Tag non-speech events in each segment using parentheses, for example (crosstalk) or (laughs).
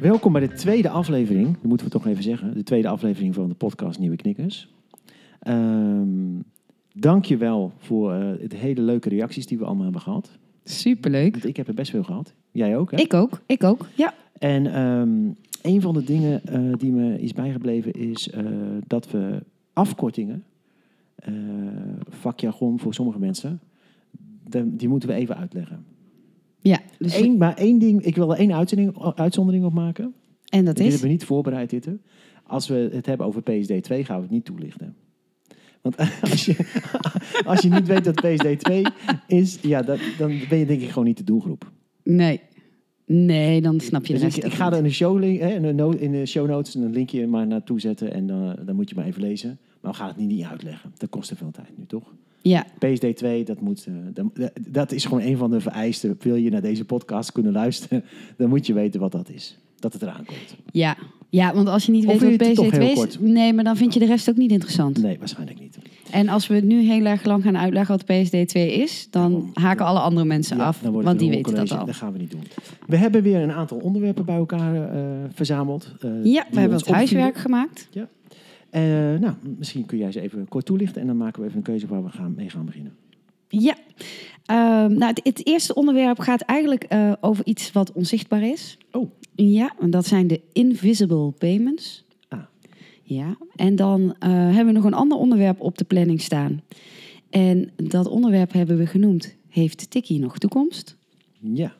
Welkom bij de tweede aflevering, dat moeten we toch even zeggen. De tweede aflevering van de podcast Nieuwe Knikkers. Ehm Dank je wel voor eh, de hele leuke reacties die we allemaal hebben gehad. Superleuk. Want ik heb er best veel gehad. Jij ook, hè? Ik ook, ik ook. Ja. En ehm, een van de dingen eh, die me is bijgebleven is eh, dat we afkortingen, eh vakjargon voor sommige mensen, de- die moeten we even uitleggen. Ja, dus Eén, maar één ding, ik wil er één uitzondering, uitzondering op maken. en dat Dit is? hebben we niet voorbereid, dit. hè. Als we het hebben over PSD 2, gaan we het niet toelichten. Want (laughs) als je, (laughs) als je niet weet wat PSD 2 is, ja, dat, dan ben je denk ik gewoon niet de doelgroep. Nee. Nee, dan snap je de Dus ik, ik ga er in de, show, link- hè, in, de no- in de show notes een linkje maar naartoe zetten en dan, dan moet je maar even lezen. Maar we gaan het niet, niet uitleggen. Dat kost te veel tijd nu, toch? Ja, PSD 2, dat, moet, eh, dat, dat is gewoon een van de vereisten. Wil je naar deze podcast kunnen luisteren, (laughs) dan moet je weten wat dat is. Dat het eraan komt. ja. Ja, want als je niet weet je wat PSD2 heel is... kort? Nee, maar dan vind je de rest ook niet interessant. Nee, waarschijnlijk niet. En als we het nu heel erg lang gaan uitleggen wat PSD2 is... dan Daarom. haken alle andere mensen Ja, af, want die weten dat al. Dat gaan we niet doen. We hebben weer een aantal onderwerpen bij elkaar eh, verzameld. eh, Ja, we hebben het huiswerk gemaakt. Eh, nou, misschien kun jij ze even kort toelichten en dan maken we even een keuze waar we gaan, mee gaan beginnen. Ja. Ehm, nou, het, het eerste onderwerp gaat eigenlijk eh, over iets wat onzichtbaar is. Oh. Ja, en dat zijn de invisible payments. Ah. Ja, en dan eh, hebben we nog een ander onderwerp op de planning staan. En dat onderwerp hebben we genoemd, heeft Tikkie nog toekomst? Ja,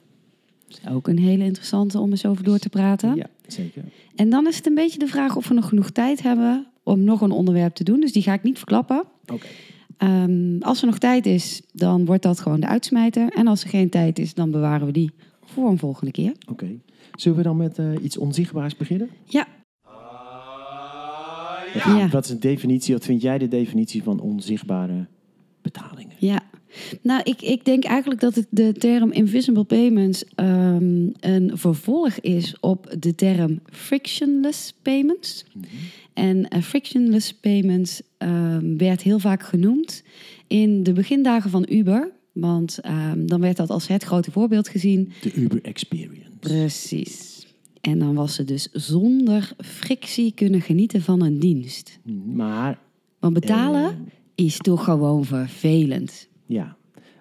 Dat is ook een hele interessante om eens over door te praten. ja zeker. En dan is het een beetje de vraag of we nog genoeg tijd hebben om nog een onderwerp te doen. Dus die ga ik niet verklappen. Oké. Ehm, als er nog tijd is, dan wordt dat gewoon de uitsmijter. En als er geen tijd is, dan bewaren we die voor een volgende keer. Oké. Zullen we dan met eh, iets onzichtbaars beginnen? Ja. Wat, Ja. wat is een definitie, wat vind jij de definitie van onzichtbare betalingen? Ja, nou, ik, ik denk eigenlijk dat het de term invisible payments ehm, een vervolg is op de term frictionless payments. En eh, frictionless payments ehm, werd heel vaak genoemd in de begindagen van Uber. Want ehm, dan werd dat als het grote voorbeeld gezien. De Uber Experience. Precies. En dan was ze dus zonder frictie kunnen genieten van een dienst. Maar, Want betalen eh, is toch gewoon vervelend. ja,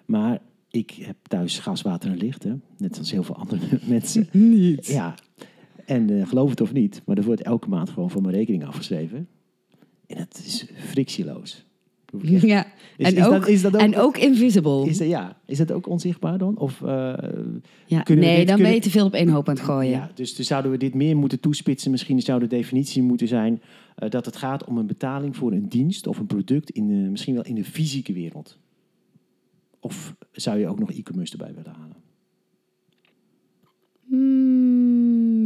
maar ik heb thuis gas, water en licht, hè? net als heel veel andere (laughs) mensen. Niet. Ja, en eh, geloof het of niet, maar er wordt elke maand gewoon van mijn rekening afgeschreven. En het is frictieloos. Echt- Ja, Is- en, is ook, dat- is dat ook- en ook invisible. Is dat, ja, is dat ook onzichtbaar dan? Of, eh, ja, kunnen we nee, dit- dan kunnen- ben je te veel op één hoop aan het gooien. ja, dus, dus zouden we dit meer moeten toespitsen? Misschien zou de definitie moeten zijn eh, dat het gaat om een betaling voor een dienst of een product, in de, misschien wel in de fysieke wereld. Of zou je ook nog e-commerce erbij willen halen? Hmm,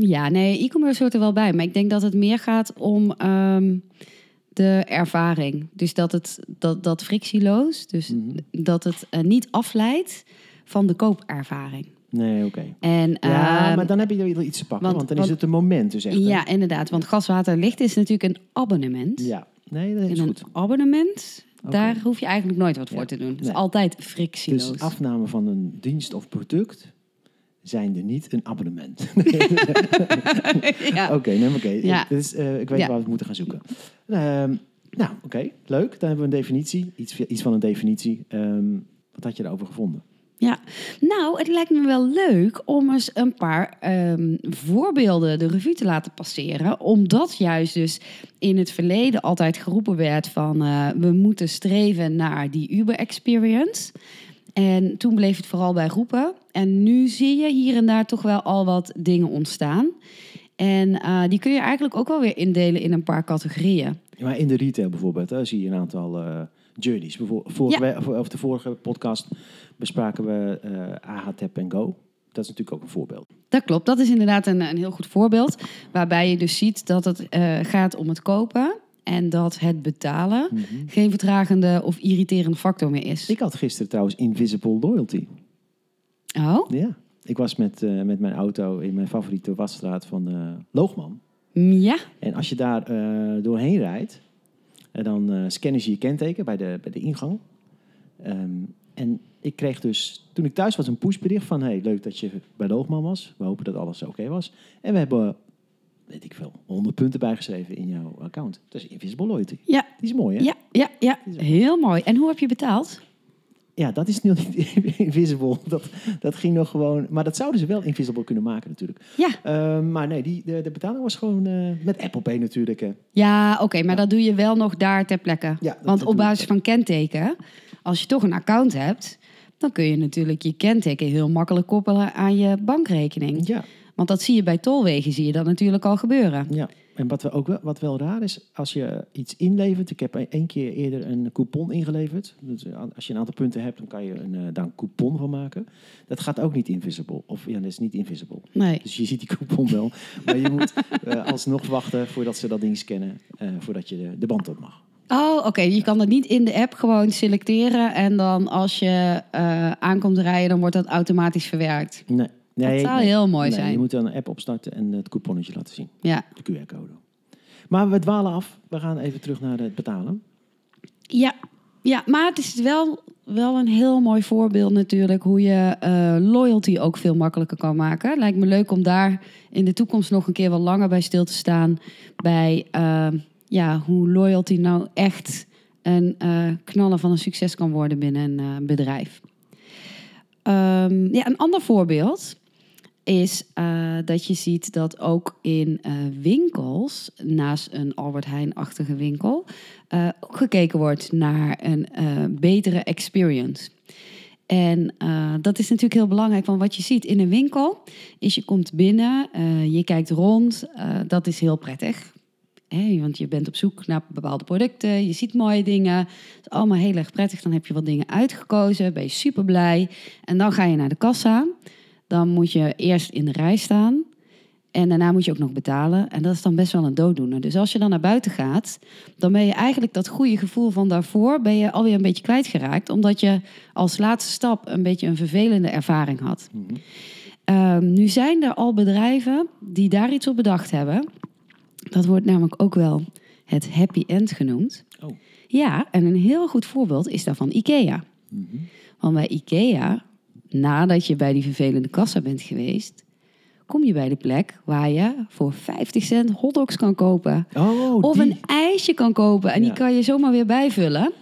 ja, nee, e-commerce hoort er wel bij. Maar ik denk dat het meer gaat om ehm, de ervaring. Dus dat het dat, dat frictieloos, dus Mhm. dat het eh, niet afleidt van de koopervaring. Nee, oké. En, Ja, ehm, maar dan heb je weer iets te pakken, want, want- dan want- is het een moment dus echt. hè? ja, inderdaad. Want gas, water, licht is natuurlijk een abonnement. ja. Nee, dat En is een goed. abonnement, Oké. daar hoef je eigenlijk nooit wat voor Ja. te doen. Het is Nee. altijd frictieloos. Dus afname van een dienst of product zijn er niet een abonnement. (laughs) (laughs) ja. Oké, nee, maar oké. Ja. Eh, ik weet Ja. waar we moeten gaan zoeken. Ehm, nou, oké, leuk. Dan hebben we een definitie. Iets, iets van een definitie. Ehm, wat had je daarover gevonden? Ja, nou, het lijkt me wel leuk om eens een paar ehm, voorbeelden de revue te laten passeren. Omdat juist dus in het verleden altijd geroepen werd van eh, we moeten streven naar die Uber-experience. En toen bleef het vooral bij roepen. En nu zie je hier en daar toch wel al wat dingen ontstaan. En eh, die kun je eigenlijk ook wel weer indelen in een paar categorieën. Maar in de retail bijvoorbeeld, hè, zie je een aantal eh, journeys. Bijvoorbeeld, vorige, we- of de vorige podcast bespraken we eh AH Tap Go. Dat is natuurlijk ook een voorbeeld. Dat klopt, dat is inderdaad een, een heel goed voorbeeld. Waarbij je dus ziet dat het gaat om het kopen en dat het betalen geen vertragende of irriterende factor meer is. Ik had gisteren trouwens Invisible Loyalty. Oh? Ja. Ik was met, eh, met mijn auto in mijn favoriete wasstraat van eh, Loogman. Ja. En als je daar eh, doorheen rijdt, dan scannen ze je kenteken bij de, bij de ingang. Ehm, en ik kreeg dus, toen ik thuis was, een pushbericht van... hey, leuk dat je bij Loogman was. We hopen dat alles oké was. En we hebben, weet ik veel, 100 punten bijgeschreven in jouw account. Dat is Invisible Loyalty. Ja. Die is mooi, hè? Ja, ja, ja, heel mooi. En hoe heb je betaald? Ja, dat is nu niet (laughs) invisible. Dat, dat ging nog gewoon. Maar dat zouden ze wel invisible kunnen maken, natuurlijk. Ja, Ehm, maar nee, die, de, de betaling was gewoon eh, met Apple Pay natuurlijk. Hè. ja oké, maar dat doe je wel nog daar ter plekke. Ja, Want op basis van kenteken, als je toch een account hebt, dan kun je natuurlijk je kenteken heel makkelijk koppelen aan je bankrekening. Ja, Want dat zie je bij tolwegen, zie je dat natuurlijk al gebeuren. ja. En wat, we ook wel, wat wel raar is, als je iets inlevert. Ik heb één keer eerder een coupon ingeleverd. Dus als je een aantal punten hebt, dan kan je een, eh, daar een coupon van maken. Dat gaat ook niet invisible. Of ja, dat is niet invisible. Nee. Dus je ziet die coupon wel. maar je moet (laughs) eh, alsnog wachten voordat ze dat ding scannen. eh, voordat je de, de band op mag. Oh, oké. Je kan dat niet in de app gewoon selecteren en dan als je aankomt rijden, dan wordt dat automatisch verwerkt. Nee. Nee zou nee. heel mooi Nee, zijn. Je moet dan een app opstarten en het couponnetje laten zien. Ja. De QR-code. Maar we dwalen af. We gaan even terug naar het betalen. Ja, ja maar het is wel, wel een heel mooi voorbeeld natuurlijk hoe je eh, loyalty ook veel makkelijker kan maken. Lijkt me leuk om daar in de toekomst nog een keer wat langer bij stil te staan. Bij eh, ja, hoe loyalty nou echt een eh knallen van een succes kan worden binnen een bedrijf. Ehm, ja, een ander voorbeeld is eh, dat je ziet dat ook in eh, winkels, naast een Albert Heijn-achtige winkel, eh, ook gekeken wordt naar een betere experience. En dat is natuurlijk heel belangrijk, want wat je ziet in een winkel is je komt binnen, je kijkt rond, dat is heel prettig. Want je bent op zoek naar bepaalde producten, je ziet mooie dingen. Het is allemaal heel erg prettig. Dan heb je wat dingen uitgekozen, ben je super blij. En dan ga je naar de kassa. Dan moet je eerst in de rij staan. En daarna moet je ook nog betalen. En dat is dan best wel een dooddoener. Dus als je dan naar buiten gaat, dan ben je eigenlijk dat goede gevoel van daarvoor ben je alweer een beetje kwijtgeraakt. Omdat je als laatste stap een beetje een vervelende ervaring had. Ehm, nu zijn er al bedrijven die daar iets op bedacht hebben. Dat wordt namelijk ook wel het happy end genoemd. Oh. Ja, en een heel goed voorbeeld is daarvan IKEA. Want bij IKEA, nadat je bij die vervelende kassa bent geweest, kom je bij de plek waar je voor 50 cent hotdogs kan kopen. Oh, Of die. een ijsje kan kopen en die kan je zomaar weer bijvullen.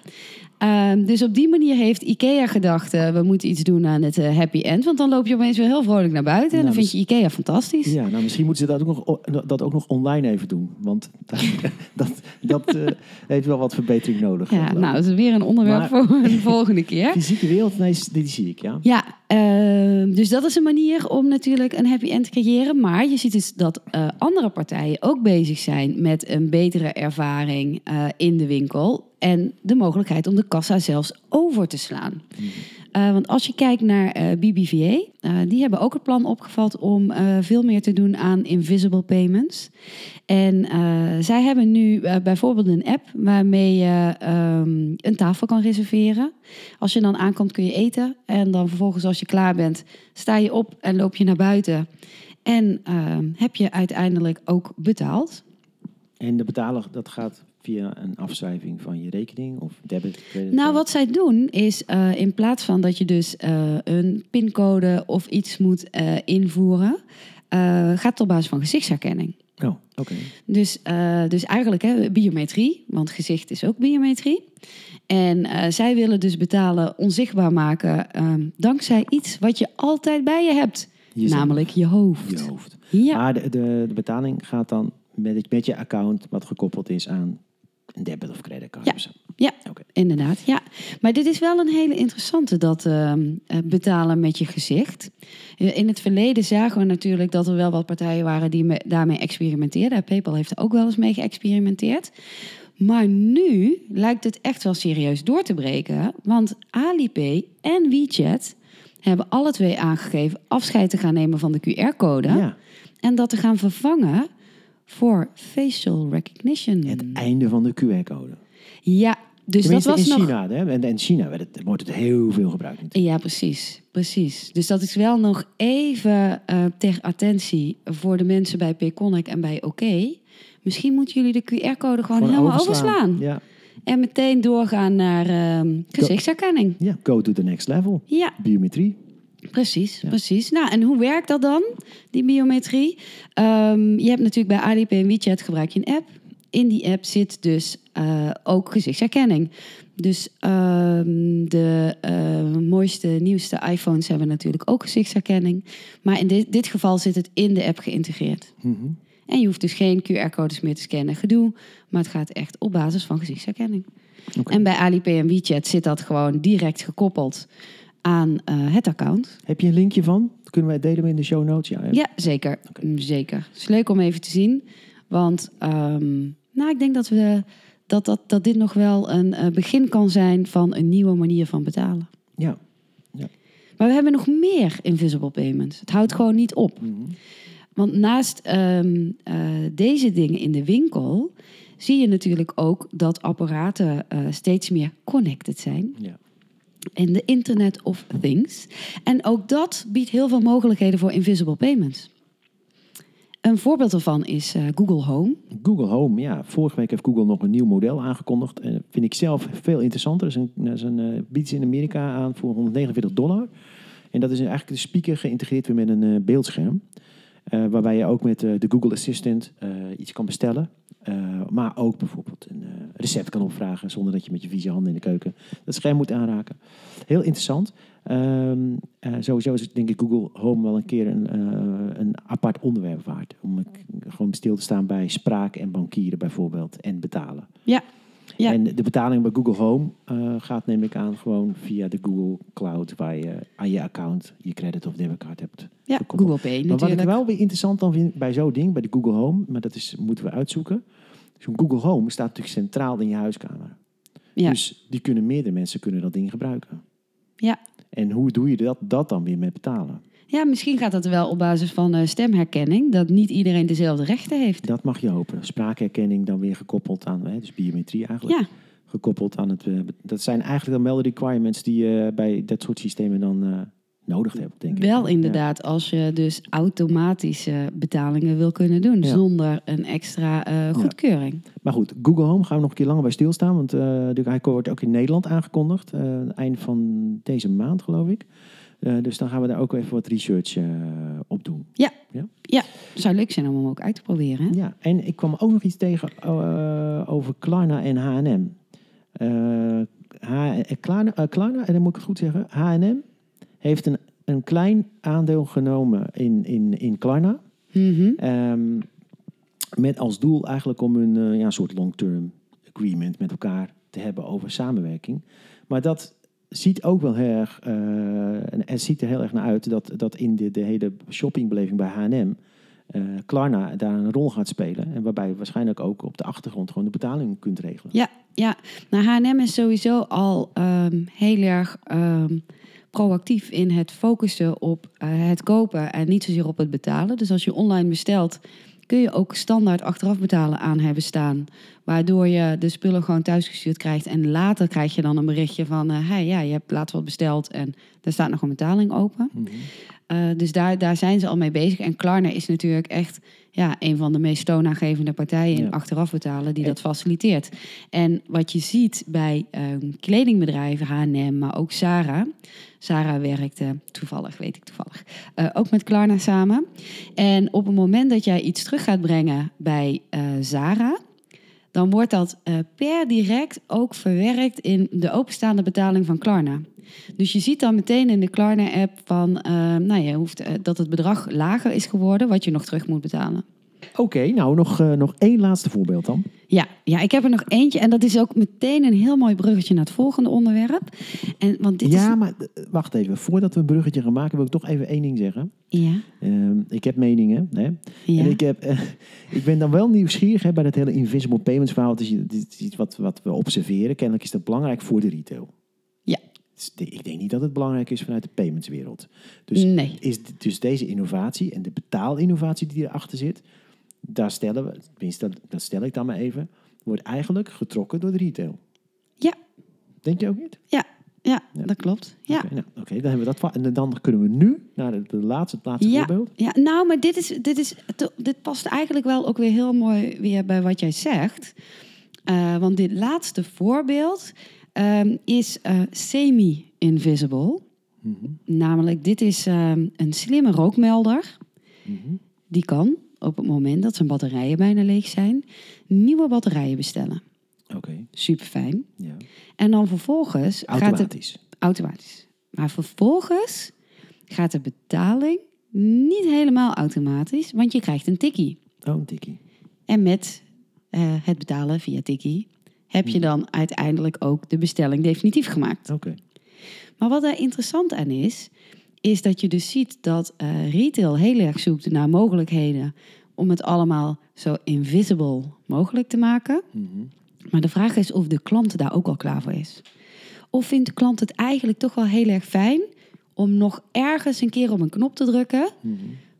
Ehm, dus op die manier heeft IKEA gedacht, eh, we moeten iets doen aan het eh, happy end. Want dan loop je opeens weer heel vrolijk naar buiten. en Nou, dan vind dus- je IKEA fantastisch. Ja, nou misschien moeten ze dat ook nog, dat ook nog online even doen. Want (laughs) dat, dat eh, heeft wel wat verbetering nodig. Ja, nou, dat is weer een onderwerp Maar- voor een (laughs) volgende keer. Fysieke wereld, nee, die zie ik, ja. Ja, ehm, dus dat is een manier om natuurlijk een happy end te creëren. Maar je ziet dus dat andere partijen ook bezig zijn met een betere ervaring in de winkel. En de mogelijkheid om de kassa zelfs over te slaan. Eh, want als je kijkt naar eh, BBVA, eh, die hebben ook het plan opgevat om veel meer te doen aan invisible payments. En zij hebben nu bijvoorbeeld een app waarmee je ehm, een tafel kan reserveren. Als je dan aankomt kun je eten en dan vervolgens als je klaar bent sta je op en loop je naar buiten. En ehm, heb je uiteindelijk ook betaald. En de betaler, dat gaat via een afschrijving van je rekening of debit, credit. Nou, wat zij doen is eh, in plaats van dat je dus eh, een pincode of iets moet eh, invoeren, gaat het op basis van gezichtsherkenning. Oh, oké. Dus, dus eigenlijk hè, biometrie, want gezicht is ook biometrie. En zij willen dus betalen onzichtbaar maken ehm, dankzij iets wat je altijd bij je hebt, namelijk je hoofd. Je hoofd. Ja, Maar de, de, de betaling gaat dan met, met je account wat gekoppeld is aan een debit of creditcard. Ja. of zo. ja. Inderdaad, ja. Maar dit is wel een hele interessante, dat ehm, eh, betalen met je gezicht. Eh, In het verleden zagen we natuurlijk dat er wel wat partijen waren die me- daarmee experimenteerden. PayPal heeft er ook wel eens mee geëxperimenteerd. Maar nu lijkt het echt wel serieus door te breken. Want Alipay en WeChat hebben alle twee aangegeven afscheid te gaan nemen van de QR-code. Ja, En dat te gaan vervangen voor facial recognition. het einde van de QR-code. Ja, dus dat was in nog... China. Hè? En in China werd het, wordt het heel veel gebruikt. natuurlijk. Ja, precies. Precies. Dus dat is wel nog even eh, ter attentie voor de mensen bij Payconic en bij OK. Misschien moeten jullie de QR-code gewoon, helemaal overslaan. Ja. En meteen doorgaan naar ehm, gezichtsherkenning. ja, go to the next level. Ja, Biometrie. Precies, precies. Nou, en hoe werkt dat dan, die biometrie? Ehm, je hebt natuurlijk bij Alipay en WeChat gebruik je een app. In die app zit dus eh, ook gezichtsherkenning. Dus ehm, de eh, mooiste, nieuwste iPhones hebben natuurlijk ook gezichtsherkenning. Maar in dit, dit geval zit het in de app geïntegreerd. Mhm. En je hoeft dus geen QR-codes meer te scannen, gedoe. Maar het gaat echt op basis van gezichtsherkenning. En bij Alipay en WeChat zit dat gewoon direct gekoppeld aan eh, het account. Heb je een linkje van? Kunnen wij delen in de show notes? Ja? Ja, zeker. Mm, Zeker. Het is leuk om even te zien. Want ehm, nou, ik denk dat, we, dat, dat, dat dit nog wel een eh, begin kan zijn van een nieuwe manier van betalen. ja. Maar we hebben nog meer invisible payments. Het houdt gewoon niet op. Mhm. Want naast ehm, eh, deze dingen in de winkel zie je natuurlijk ook dat apparaten steeds meer connected zijn. ja. In de Internet of Things. En ook dat biedt heel veel mogelijkheden voor invisible payments. Een voorbeeld daarvan is eh, Google Home. Google Home, ja. Vorige week heeft Google nog een nieuw model aangekondigd. Dat vind ik zelf veel interessanter. Dat is een, dat een eh, biedt ze in Amerika aan voor 149 dollar. En dat is eigenlijk de speaker geïntegreerd weer met een eh, beeldscherm. Eh, waarbij je ook met eh, de Google Assistant eh, iets kan bestellen. Maar ook bijvoorbeeld een recept kan opvragen zonder dat je met je vieze handen in de keuken dat scherm moet aanraken. Heel interessant. Eh, sowieso is denk ik Google Home wel een keer een, een apart onderwerp waard. Om gewoon stil te staan bij spraak en bankieren bijvoorbeeld en betalen. Ja, Ja. En de betaling bij Google Home eh, gaat neem ik aan gewoon via de Google Cloud waar je aan je account je credit of debitcard hebt. ja gekoppeld. Google Pay Maar wat natuurlijk. ik wel weer interessant dan vind bij zo'n ding, bij de Google Home, maar dat is, moeten we uitzoeken. Zo'n Google Home staat natuurlijk centraal in je huiskamer. Ja. Dus die kunnen meerdere mensen kunnen dat ding gebruiken. Ja. En hoe doe je dat, dat dan weer met betalen? Ja, misschien gaat dat wel op basis van eh, stemherkenning. Dat niet iedereen dezelfde rechten heeft. Dat mag je hopen. Spraakherkenning dan weer gekoppeld aan, hè, dus biometrie eigenlijk. Ja, Gekoppeld aan het. eh, dat zijn eigenlijk dan wel de requirements die je bij dat soort systemen dan eh, nodig hebt, denk ik. wel Ja. inderdaad. Als je dus automatische betalingen wil kunnen doen. Ja. Zonder een extra eh, goedkeuring. Maar goed, Google Home gaan we nog een keer langer bij stilstaan. Want eh, de- hij wordt ook in Nederland aangekondigd. eh eind van deze maand, geloof ik. Eh, dus dan gaan we daar ook even wat research eh, op doen. Ja, zou leuk zijn om hem ook uit te proberen. Hè? Ja, en ik kwam ook nog iets tegen eh, over Klarna en H&M. Klarna, Klarna, en dan moet ik het goed zeggen, H&M heeft een, een klein aandeel genomen in, in, in Klarna. Mhm. Ehm, met als doel eigenlijk om een ja, soort long-term agreement met elkaar te hebben over samenwerking. Maar dat ziet ook wel heel erg, eh, en het ziet er heel erg naar uit dat, dat in de, de hele shoppingbeleving bij H&M eh, Klarna daar een rol gaat spelen. En waarbij je waarschijnlijk ook op de achtergrond gewoon de betaling kunt regelen. Ja, ja. Nou, H&M is sowieso al ehm, heel erg ehm, proactief in het focussen op eh, het kopen en niet zozeer op het betalen. Dus als je online bestelt, kun je ook standaard achteraf betalen aan hebben staan. Waardoor je de spullen gewoon thuisgestuurd krijgt. En later krijg je dan een berichtje van... eh hey, ja, je hebt laatst wat besteld en er staat nog een betaling open. Mhm. Eh, dus daar, daar zijn ze al mee bezig. En Klarna is natuurlijk echt ja, een van de meest toonaangevende partijen in Ja. achteraf betalen die dat faciliteert. En wat je ziet bij ehm, kledingbedrijven, H&M, maar ook Zara. Zara werkte toevallig, weet ik toevallig, eh, ook met Klarna samen. En op het moment dat jij iets terug gaat brengen bij eh, Zara, dan wordt dat eh, per direct ook verwerkt in de openstaande betaling van Klarna. Dus je ziet dan meteen in de Klarna-app van, nou, je hoeft, dat het bedrag lager is geworden wat je nog terug moet betalen. Oké, nou nog, eh, nog één laatste voorbeeld dan. Ja, ja, ik heb er nog eentje en dat is ook meteen een heel mooi bruggetje naar het volgende onderwerp. En, want dit ja, is... maar eh, wacht even. Voordat we een bruggetje gaan maken, wil ik toch even één ding zeggen. Ja, Ehm, ik heb meningen. Hè? ja. En ik, heb, eh, (laughs) ik ben dan wel nieuwsgierig hè, bij dat hele invisible payments verhaal. Het is, iets wat, wat we observeren. Kennelijk is dat belangrijk voor de retail. Ja. is- ik denk niet dat het belangrijk is vanuit de paymentswereld. Dus, Nee. is, dus deze innovatie en de betaalinnovatie die erachter zit, daar stellen we, tenminste, dat, stel ik dan maar even, wordt eigenlijk getrokken door de retail. Ja. Denk je ook niet? Ja, ja, Ja. dat klopt. Ja. Oké, nou, oké, dan hebben we dat. En dan kunnen we nu naar de, de laatste, het laatste Ja, voorbeeld. ja, nou, maar dit, is, dit, is, dit past eigenlijk wel ook weer heel mooi weer bij wat jij zegt. Eh, want dit laatste voorbeeld ehm, is eh, semi-invisible. Mhm, Namelijk, dit is ehm, een slimme rookmelder. mhm. Die kan op het moment dat zijn batterijen bijna leeg zijn, nieuwe batterijen bestellen. Oké, Super fijn. ja. En dan vervolgens gaat het Automatisch. automatisch. Maar vervolgens gaat de betaling niet helemaal automatisch, want je krijgt een tikkie. Oh, een tikkie. En met eh, het betalen via tikkie heb je dan uiteindelijk ook de bestelling definitief gemaakt. Oké. Maar wat daar interessant aan is, is dat je dus ziet dat eh, retail heel erg zoekt naar mogelijkheden om het allemaal zo invisible mogelijk te maken. Mhm. Maar de vraag is of de klant daar ook al klaar voor is. Of vindt de klant het eigenlijk toch wel heel erg fijn om nog ergens een keer op een knop te drukken Mhm.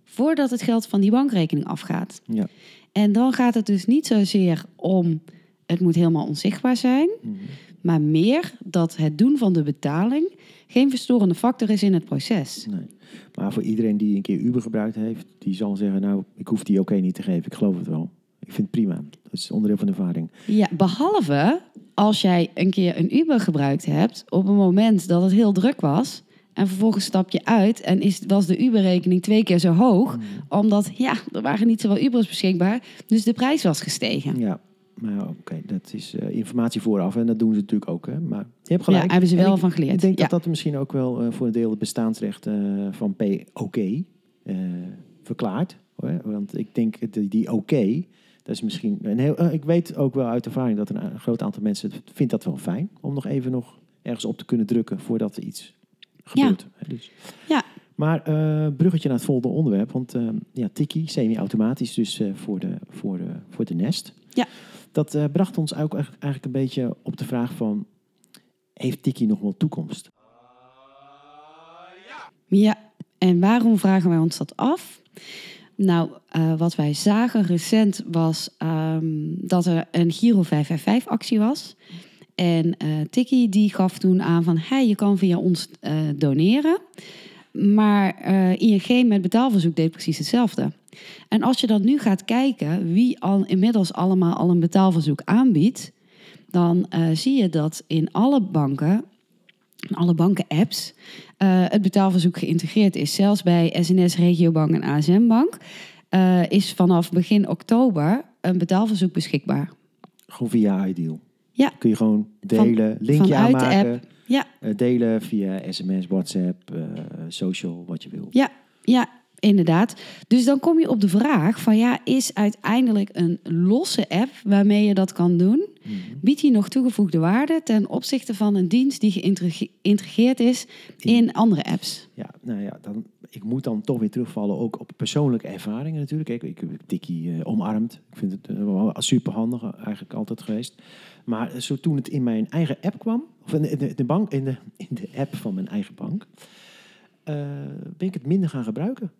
voordat het geld van die bankrekening afgaat. Ja. En dan gaat het dus niet zozeer om het moet helemaal onzichtbaar zijn, Mhm. Maar meer dat het doen van de betaling geen verstorende factor is in het proces. Nee. Maar voor iedereen die een keer Uber gebruikt heeft, die zal zeggen, nou, ik hoef die oké niet te geven. Ik geloof het wel. Ik vind het prima. Dat is onderdeel van de ervaring. Ja, behalve als jij een keer een Uber gebruikt hebt op een moment dat het heel druk was. En vervolgens stap je uit en is, was de Uber-rekening twee keer zo hoog. Omdat, ja, er waren niet zoveel Ubers beschikbaar. Dus de prijs was gestegen. Ja, maar ja, oké, dat is eh, informatie vooraf en dat doen ze natuurlijk ook. Hè? Maar je hebt Ja, gelijk. hebben ze wel ik, van geleerd. Ik denk ja. dat dat misschien ook wel eh, voor een deel het bestaansrecht eh, van POK eh verklaart. Hoor. Want ik denk dat die oké, dat is misschien een heel. ik weet ook wel uit ervaring dat een, groot aantal mensen vindt dat wel fijn om nog even nog ergens op te kunnen drukken voordat er iets gebeurt. Hè, Dus. Ja. Maar bruggetje naar het volgende onderwerp, want ja, Tiki, semi-automatisch, dus voor, de, voor, de, voor de Nest. Ja. Dat eh, bracht ons ook eigenlijk een beetje op de vraag van, heeft Tiki nog wel toekomst? Ja, en waarom vragen wij ons dat af? Nou, eh, wat wij zagen recent was ehm, dat er een Giro 555-actie was. En eh Tikkie die gaf toen aan van... Hey, je kan via ons doneren. Maar ING met betaalverzoek deed precies hetzelfde. En als je dan nu gaat kijken wie al inmiddels allemaal al een betaalverzoek aanbiedt... dan eh, zie je dat in alle banken, in alle banken-apps... eh, het betaalverzoek geïntegreerd is. Zelfs bij SNS, Regiobank en ASM Bank... eh, is vanaf begin oktober een betaalverzoek beschikbaar. Gewoon via Ideal. Ja. Kun je gewoon delen, linkje vanuit de aanmaken. Ja, delen via sms, WhatsApp, social, wat je wil. Ja, ja, inderdaad. Dus dan kom je op de vraag van ja, is uiteindelijk een losse app waarmee je dat kan doen, Mhm. biedt die nog toegevoegde waarde ten opzichte van een dienst die geïntegreerd is in andere apps? Ja, nou ja, dan, ik moet dan toch weer terugvallen ook op persoonlijke ervaringen natuurlijk. Ik, ik heb Tikkie eh, omarmd. Ik vind het uh, wel super handig eigenlijk altijd geweest. Maar eh, zo toen het in mijn eigen app kwam, of in de, de, de bank, in de, in de app van mijn eigen bank, ben ik het minder gaan gebruiken.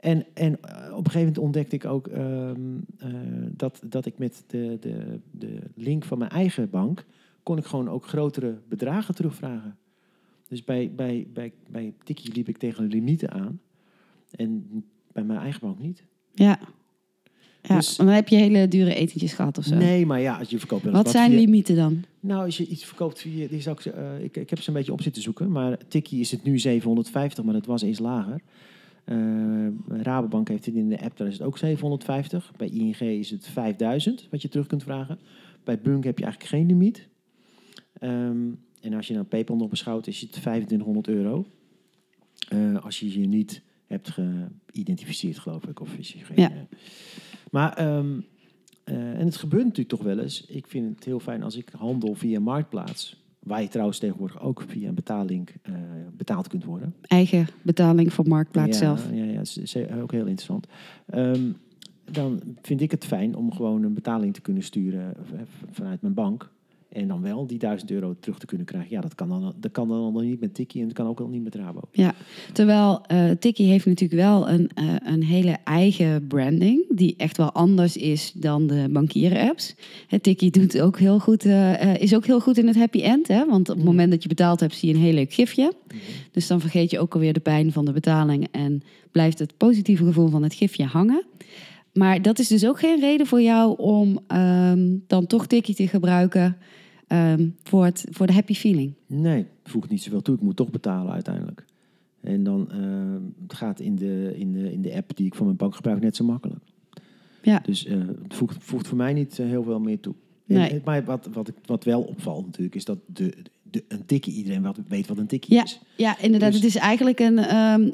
En, en uh, op een gegeven moment ontdekte ik ook um, uh, dat, dat ik met de, de, de link van mijn eigen bank kon ik gewoon ook grotere bedragen terugvragen. Dus bij, bij, bij, bij Tikkie liep ik tegen de limieten aan. En bij mijn eigen bank niet. Ja. Ja, dus, dan heb je hele dure etentjes gehad of zo. Nee, maar ja, als je verkoopt... Wat, wat zijn via, limieten dan? Nou, als je iets verkoopt via... Die zou ik, uh, ik, ik heb ze een beetje op zitten zoeken. Maar Tikkie is het nu 750, maar dat was eens lager. Uh, Rabobank heeft het in de app, daar is het ook 750. Bij ING is het 5000, wat je terug kunt vragen. Bij Bunk heb je eigenlijk geen limiet. Um, en als je naar PayPal nog beschouwt, is het 2500 euro. Uh, als je je niet hebt geïdentificeerd, geloof ik. Of is je geen, ja. uh, maar, um, uh, en het gebeurt natuurlijk toch wel eens. Ik vind het heel fijn als ik handel via Marktplaats. Waar je trouwens tegenwoordig ook via een betaling uh, betaald kunt worden. Eigen betaling voor Marktplaats ja, zelf. Ja, ja, dat is ook heel interessant. Um, dan vind ik het fijn om gewoon een betaling te kunnen sturen vanuit mijn bank. En dan wel die 1000 euro terug te kunnen krijgen. Ja, dat kan dan, dat kan dan nog niet met Tikkie en dat kan ook al niet met Rabo. Ja, terwijl eh Tikkie heeft natuurlijk wel een, eh, een hele eigen branding, die echt wel anders is dan de bankieren-apps. Tikkie doet ook heel goed, eh, is ook heel goed in het happy end, hè? want op het moment dat je betaald hebt, zie je een heel leuk gifje. Dus dan vergeet je ook alweer de pijn van de betaling en blijft het positieve gevoel van het gifje hangen. Maar dat is dus ook geen reden voor jou om ehm, dan toch Tikkie te gebruiken ehm, voor, het, voor de happy feeling. Nee, voegt niet zoveel toe. Ik moet toch betalen uiteindelijk. En dan eh, het gaat in de, in, de, in de app die ik van mijn bank gebruik net zo makkelijk. Ja. Dus eh, het voegt, voegt voor mij niet eh, heel veel meer toe. Nee. En, maar wat, wat, ik- wat wel opvalt natuurlijk, is dat de, de, een tikkie, iedereen wat, weet wat een tikkie Ja, is. ja, inderdaad. Dus- Het is eigenlijk een,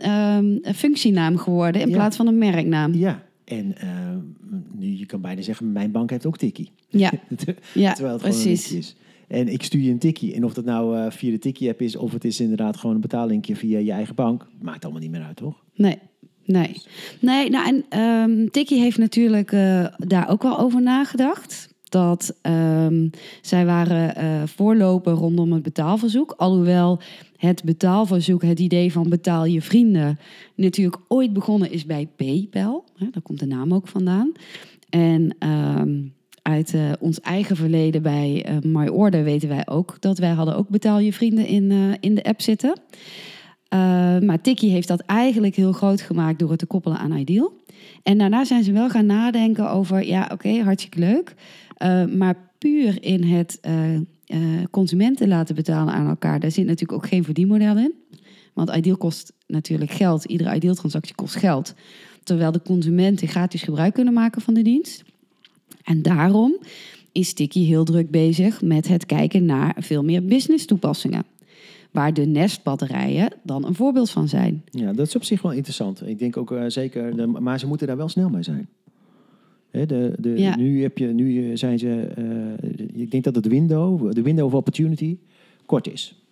een functienaam geworden in Ja. plaats van een merknaam. Ja, en eh, nu je kan bijna zeggen, mijn bank heeft ook tikkie. Ja, ja (laughs) Terwijl het gewoon een precies. tikkie is. En ik stuur je een tikkie. En of dat nou eh, via de tikkie-app is, of het is inderdaad gewoon een betaallinkje via je eigen bank, maakt allemaal niet meer uit, toch? Nee, nee. Nee, nou en ehm Tikkie heeft natuurlijk eh, daar ook wel over nagedacht. Dat ehm, zij waren voorloper rondom het betaalverzoek. Alhoewel het betaalverzoek, het idee van betaal je vrienden, natuurlijk ooit begonnen is bij PayPal. Hè, daar komt de naam ook vandaan. En ehm, uit eh, ons eigen verleden bij eh MyOrder weten wij ook dat wij hadden ook betaal je vrienden in, in de app zitten. Uh, maar Tikkie heeft dat eigenlijk heel groot gemaakt door het te koppelen aan Ideal. En daarna zijn ze wel gaan nadenken over, ja oké, hartstikke leuk. Uh, maar puur in het uh, uh, consumenten laten betalen aan elkaar, daar zit natuurlijk ook geen verdienmodel in. Want Ideal kost natuurlijk geld, iedere Ideal-transactie kost geld. Terwijl de consumenten gratis gebruik kunnen maken van de dienst. En daarom is Tikkie heel druk bezig met het kijken naar veel meer business toepassingen waar de nestbatterijen dan een voorbeeld van zijn. Ja, dat is op zich wel interessant. Ik denk ook zeker, de, maar ze moeten daar wel snel mee zijn. Hè, de, de, Ja. Nu, heb je, nu zijn ze, uh, ik denk dat het window, de window of opportunity, kort is.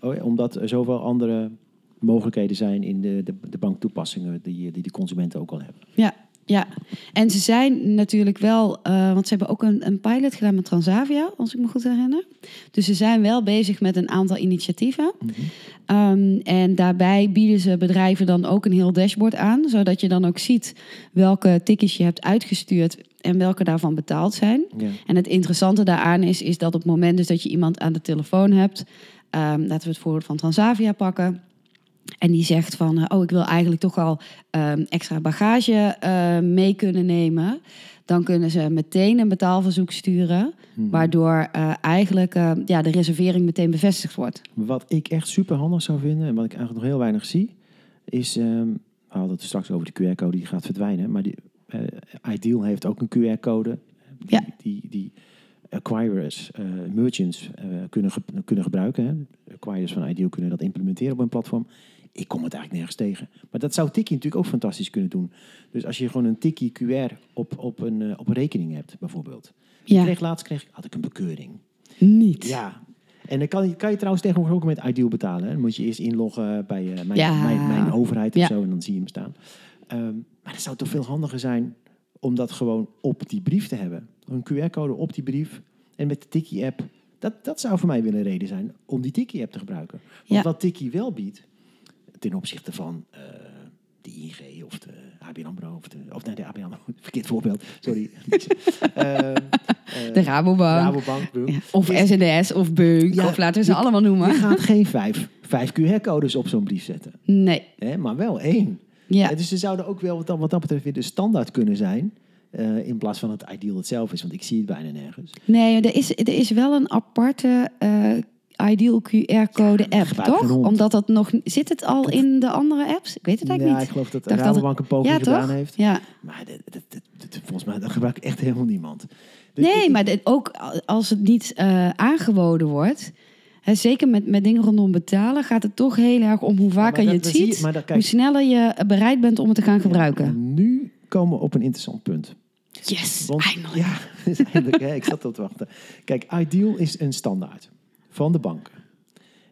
Oh, omdat er zoveel andere mogelijkheden zijn in de, de, de banktoepassingen die, die de consumenten ook al hebben. Ja, ja. En ze zijn natuurlijk wel, uh, want ze hebben ook een, een pilot gedaan met Transavia, als ik me goed herinner. Dus ze zijn wel bezig met een aantal initiatieven. Mm -hmm. um, en daarbij bieden ze bedrijven dan ook een heel dashboard aan, zodat je dan ook ziet welke tickets je hebt uitgestuurd en welke daarvan betaald zijn. Ja. En het interessante daaraan is, is dat op het moment dus dat je iemand aan de telefoon hebt, um, laten we het voorbeeld van Transavia pakken. En die zegt van, uh, oh, ik wil eigenlijk toch al um, extra bagage uh, mee kunnen nemen. Dan kunnen ze meteen een betaalverzoek sturen, Mhm. waardoor uh, eigenlijk ja, de reservering meteen bevestigd wordt. Wat ik echt super handig zou vinden, en wat ik eigenlijk nog heel weinig zie, is, um, we hadden het straks over de QR-code die gaat verdwijnen, maar die, Ideal heeft ook een QR-code die, Ja. die, die acquirers, uh, merchants uh, kunnen, ge kunnen gebruiken. Hè. Acquirers van Ideal kunnen dat implementeren op een platform. Ik kom het eigenlijk nergens tegen. Maar dat zou Tikkie natuurlijk ook fantastisch kunnen doen. Dus als je gewoon een Tikkie QR op, op, een, uh, op een rekening hebt, bijvoorbeeld. Ja. Ik kreeg, laatst kreeg, had ik een bekeuring. Niet. Ja. En dan kan je, kan je trouwens tegenwoordig ook met Ideal betalen. Hè. Dan moet je eerst inloggen bij uh, mijn, Ja. mijn, mijn, overheid of Ja. zo. En dan zie je hem staan. Um, maar het zou toch veel handiger zijn om dat gewoon op die brief te hebben. Een QR-code op die brief. En met de Tikkie-app. Dat, dat zou voor mij wel een reden zijn om die Tikkie-app te gebruiken. Want Ja. wat Tikkie wel biedt, ten opzichte van uh, de ING of de ABN AMRO... Of, de, of nee, de ABN AMRO, (laughs) verkeerd voorbeeld, sorry. uh, (laughs) De Rabobank. Rabobank. Ja. Of SNS of Beuk, Ja, of laten we ze je- allemaal noemen. Je gaat (laughs) geen vijf, vijf QR-codes op zo'n brief zetten. Nee. Hè, maar wel één. Ja. Ja, dus ze zouden ook wel wat dat, wat dat betreft weer de standaard kunnen zijn. eh, in plaats van het ideal het zelf is. Want ik zie het bijna nergens. Nee, er is, er is wel een aparte eh, Ideal QR-code app, toch? Omdat dat nog... Zit het al in de andere apps? Ik weet het Ja, eigenlijk ik niet. geloof dat Dacht dat Rabobank een poging ja, gedaan heeft. Ja. Maar volgens mij gebruikt echt helemaal niemand. Nee, ik- maar ook als het niet eh, aangeboden wordt... Hè, zeker met, met dingen rondom betalen gaat het toch heel erg om hoe vaker je het ziet, dat- hoe sneller je bereid bent om het te gaan gebruiken. En nu komen we op een interessant punt. Yes, Want, eindelijk. Ja, (laughs) eindelijk, hè, ik zat op te wachten. Kijk, Ideal is een standaard van de banken.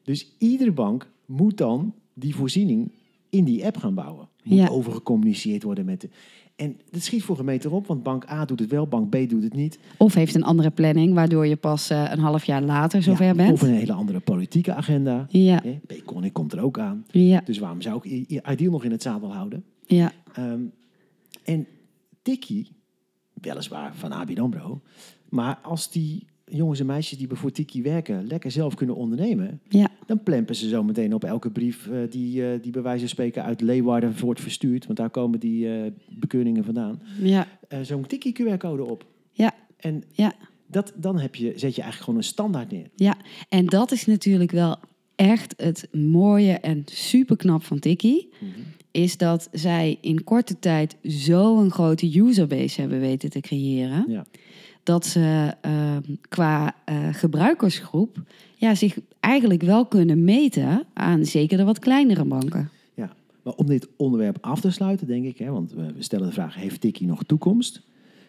Dus iedere bank moet dan die voorziening in die app gaan bouwen. Moet Ja. overgecommuniceerd worden met de... En het schiet voor gemeente op, want bank A doet het wel, bank B doet het niet. Of heeft een andere planning, waardoor je pas eh, een half jaar later zover Ja, bent. Of een hele andere politieke agenda. Ja, Baconic komt er ook aan. ja, Dus waarom zou ik I- Ideal nog in het zadel houden? ja, Ehm, en Tikkie, weliswaar van ABN AMRO... maar als die jongens en meisjes die voor Tikkie werken... lekker zelf kunnen ondernemen... ja, dan plempen ze zo meteen op elke brief... eh, die, eh, die bij wijze van spreken uit Leeuwarden wordt verstuurd... want daar komen die eh, bekeuringen vandaan... ja, zo'n Tikkie QR-code op. ja, En ja. dat, dan heb je, zet je eigenlijk gewoon een standaard neer. Ja, en dat is natuurlijk wel echt het mooie en superknap van Tiki. Is dat zij in korte tijd zo'n grote userbase hebben weten te creëren. Ja. Dat ze ehm, qua eh, gebruikersgroep ja, zich eigenlijk wel kunnen meten aan zeker de wat kleinere banken. Ja, maar om dit onderwerp af te sluiten, denk ik, hè, want we stellen de vraag: heeft Tikkie nog toekomst?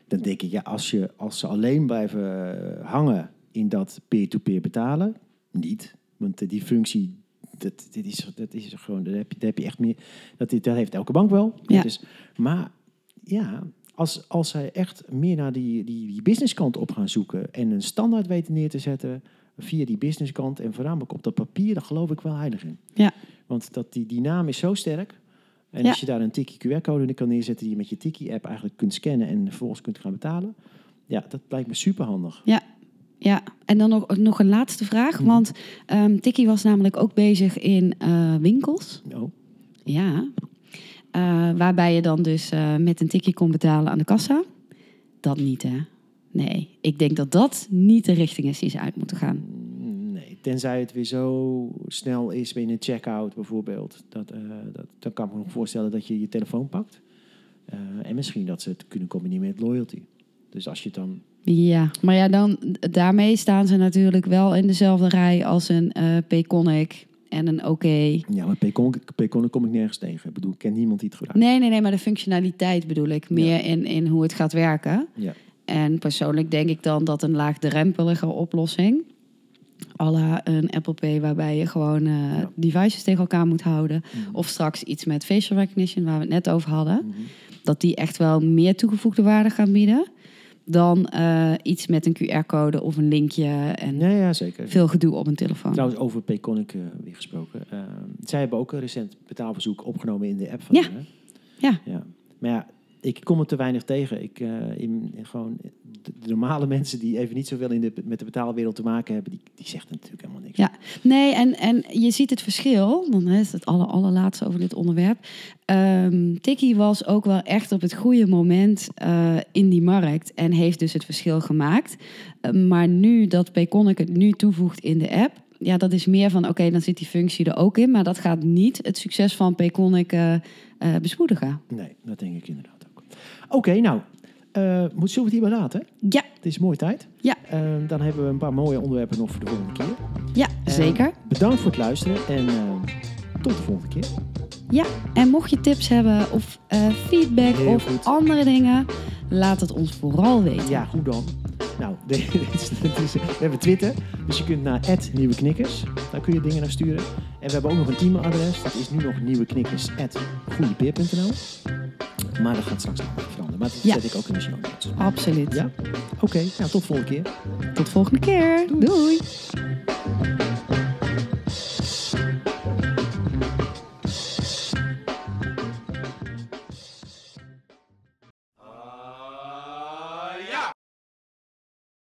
Dan denk ik, ja, als, je, als ze alleen blijven hangen in dat peer-to-peer betalen, niet. Want die functie, dat, dit is, dat is gewoon, daar heb, je, heb je echt meer. Dat, dat heeft elke bank wel. Ja. Dus, maar ja, als, als zij echt meer naar die, die, die businesskant op gaan zoeken en een standaard weten neer te zetten via die businesskant en voornamelijk op dat papier, dan geloof ik wel heilig in. Ja, Want dat die, die naam is zo sterk. En Ja. als je daar een Tikkie QR-code in kan neerzetten die je met je Tikkie-app eigenlijk kunt scannen en vervolgens kunt gaan betalen. Ja, dat lijkt me super handig. ja. Ja, en dan nog, nog een laatste vraag. Mhm. Want ehm Tiki was namelijk ook bezig in eh, winkels. Oh, Ja. Eh, waarbij je dan dus eh, met een tikje kon betalen aan de kassa. Dat niet, hè? Nee. Ik denk dat dat niet de richting is die ze uit moeten gaan. nee, tenzij het weer zo snel is binnen een checkout bijvoorbeeld. Dat, eh, dat, dan kan ik me nog voorstellen dat je je telefoon pakt. En misschien dat ze het kunnen combineren met loyalty. Dus als je het dan... Ja, maar ja, dan, daarmee staan ze natuurlijk wel in dezelfde rij als een eh Payconic en een OK. Ja, maar Paycon, Paycon kom ik nergens tegen. Ik bedoel, ik ken niemand die het gebruikt. Nee, nee, nee, maar de functionaliteit bedoel ik. Meer in, in hoe het gaat werken. Ja. En persoonlijk denk ik dan dat een laagdrempelige oplossing, à la een Apple Pay, waarbij je gewoon Ja. devices tegen elkaar moet houden, Mhm. of straks iets met facial recognition, waar we het net over hadden, Mhm. dat die echt wel meer toegevoegde waarde gaan bieden dan eh, iets met een QR-code of een linkje en Ja, ja, zeker. veel gedoe op een telefoon. Trouwens, over Payconic eh weer gesproken. Eh, zij hebben ook een recent betaalverzoek opgenomen in de app van Ja. hè? Ja. ja. Maar ja, ik kom er te weinig tegen. Ik, eh, in, in gewoon de, de normale mensen die even niet zoveel in de, met de betaalwereld te maken hebben, die, die zegt natuurlijk helemaal niks. Ja. Nee, en, en je ziet het verschil. Dan is het aller, allerlaatste over dit onderwerp. Ehm Tiki was ook wel echt op het goede moment eh, in die markt. En heeft dus het verschil gemaakt. Eh, maar nu dat Payconic het nu toevoegt in de app. Ja, dat is meer van, oké, dan zit die functie er ook in. Maar dat gaat niet het succes van Payconic eh, bespoedigen. Nee, dat denk ik inderdaad Oké, nou, eh moet, zullen we het hierbij laten? Ja, Het is mooi tijd. Ja. Eh, dan hebben we een paar mooie onderwerpen nog voor de volgende keer. ja Eh, zeker. Bedankt voor het luisteren en eh, tot de volgende keer. Ja, en mocht je tips hebben of eh, feedback Heel of goed. andere dingen, laat het ons vooral weten. Ja, hoe dan? Nou, (laughs) we hebben Twitter, dus je kunt naar Nieuwe Knikkers. Daar kun je dingen naar sturen. En we hebben ook nog een e-mailadres. Dat is nu nog nieuweknikkers.goeiepeer.nl Maar dat gaat straks allemaal veranderen. Maar dat Ja. zet ik ook in de show notes. Absoluut. Ja? Oké, nou tot volgende keer. Tot volgende keer. Doei.